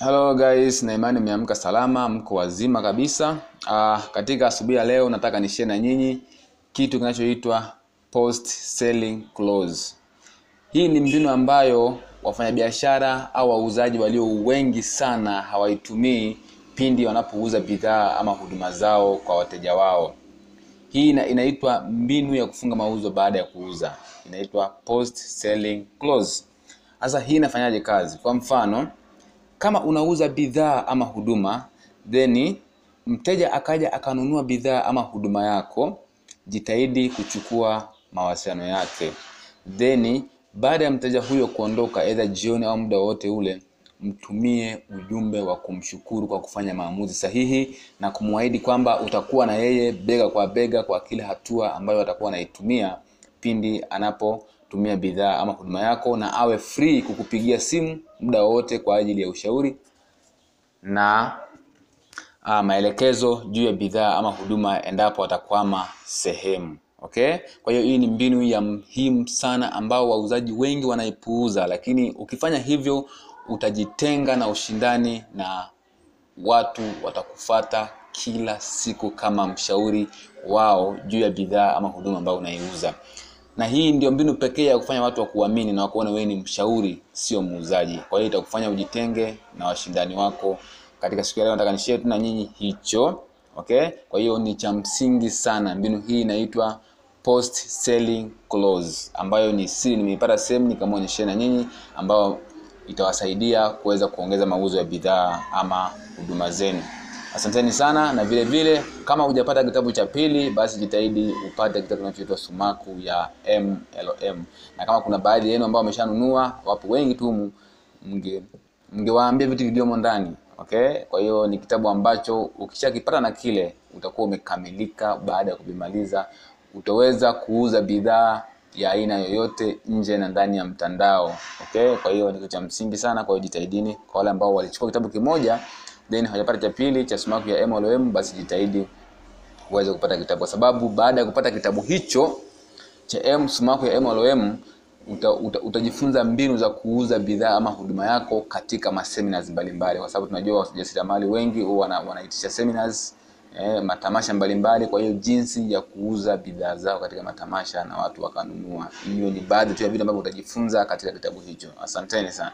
Hello guys, na imani mmeamka salama, mko wazima kabisa. Uh, katika asubuhi ya leo nataka nishie na nyinyi kitu kinachoitwa post selling clause. Hii ni mbinu ambayo wafanyabiashara au wauzaji walio wengi sana hawaitumii pindi wanapouza bidhaa ama huduma zao kwa wateja wao. Hii ina, inaitwa mbinu ya kufunga mauzo baada ya kuuza, inaitwa post selling clause. Sasa hii inafanyaje kazi? Kwa mfano, kama unauza bidhaa ama huduma then mteja akaja akanunua bidhaa ama huduma yako, jitahidi kuchukua mawasiliano yake, then baada ya mteja huyo kuondoka, aidha jioni au muda wote ule, mtumie ujumbe wa kumshukuru kwa kufanya maamuzi sahihi na kumwahidi kwamba utakuwa na yeye bega kwa bega kwa kila hatua ambayo atakuwa anaitumia pindi anapotumia bidhaa ama huduma yako, na awe free kukupigia simu muda wowote kwa ajili ya ushauri na uh, maelekezo juu ya bidhaa ama huduma endapo atakwama sehemu. Okay? Kwa hiyo hii ni mbinu ya muhimu sana ambao wauzaji wengi wanaipuuza, lakini ukifanya hivyo utajitenga na ushindani na watu watakufata kila siku kama mshauri wao juu ya bidhaa ama huduma ambayo unaiuza. Na hii ndio mbinu pekee ya kufanya watu wakuamini na wakuona wewe ni mshauri, sio muuzaji. Kwa hiyo itakufanya ujitenge na washindani wako. Katika siku ya leo nataka tu na nyinyi hicho. Okay? Kwa hiyo ni cha msingi sana. Mbinu hii inaitwa post selling clause ambayo ni siri, nimeipata sehemu nikaamua na nyinyi ambayo itawasaidia kuweza kuongeza mauzo ya bidhaa ama huduma zenu. Asanteni sana, na vile vile kama hujapata kitabu cha pili, basi jitahidi upate kitabu kinachoitwa Sumaku ya MLM, na kama kuna baadhi yenu ambao wameshanunua, wapo wengi tu, mnge mngewaambia vitu vilivyomo ndani. Okay, kwa hiyo ni kitabu ambacho ukishakipata na kile utakuwa umekamilika. Baada ya kuvimaliza, utaweza kuuza bidhaa ya aina yoyote nje na ndani ya mtandao. Okay, kwa hiyo ni kitu cha msingi sana. Kwa hiyo jitahidini, kwa wale ambao walichukua kitabu kimoja then hajapata cha pili cha Sumaku ya MLM, basi jitahidi uweze kupata kitabu, kwa sababu baada ya kupata kitabu hicho cha M Sumaku ya MLM uta, uta, utajifunza mbinu za kuuza bidhaa ama huduma yako katika maseminars mbalimbali, kwa sababu tunajua wajasiriamali wengi wana, wanaitisha seminars eh, matamasha mbalimbali. Kwa hiyo jinsi ya kuuza bidhaa zao katika matamasha na watu wakanunua, hiyo ni baadhi tu ya vitu ambavyo utajifunza katika kitabu hicho. Asanteni sana.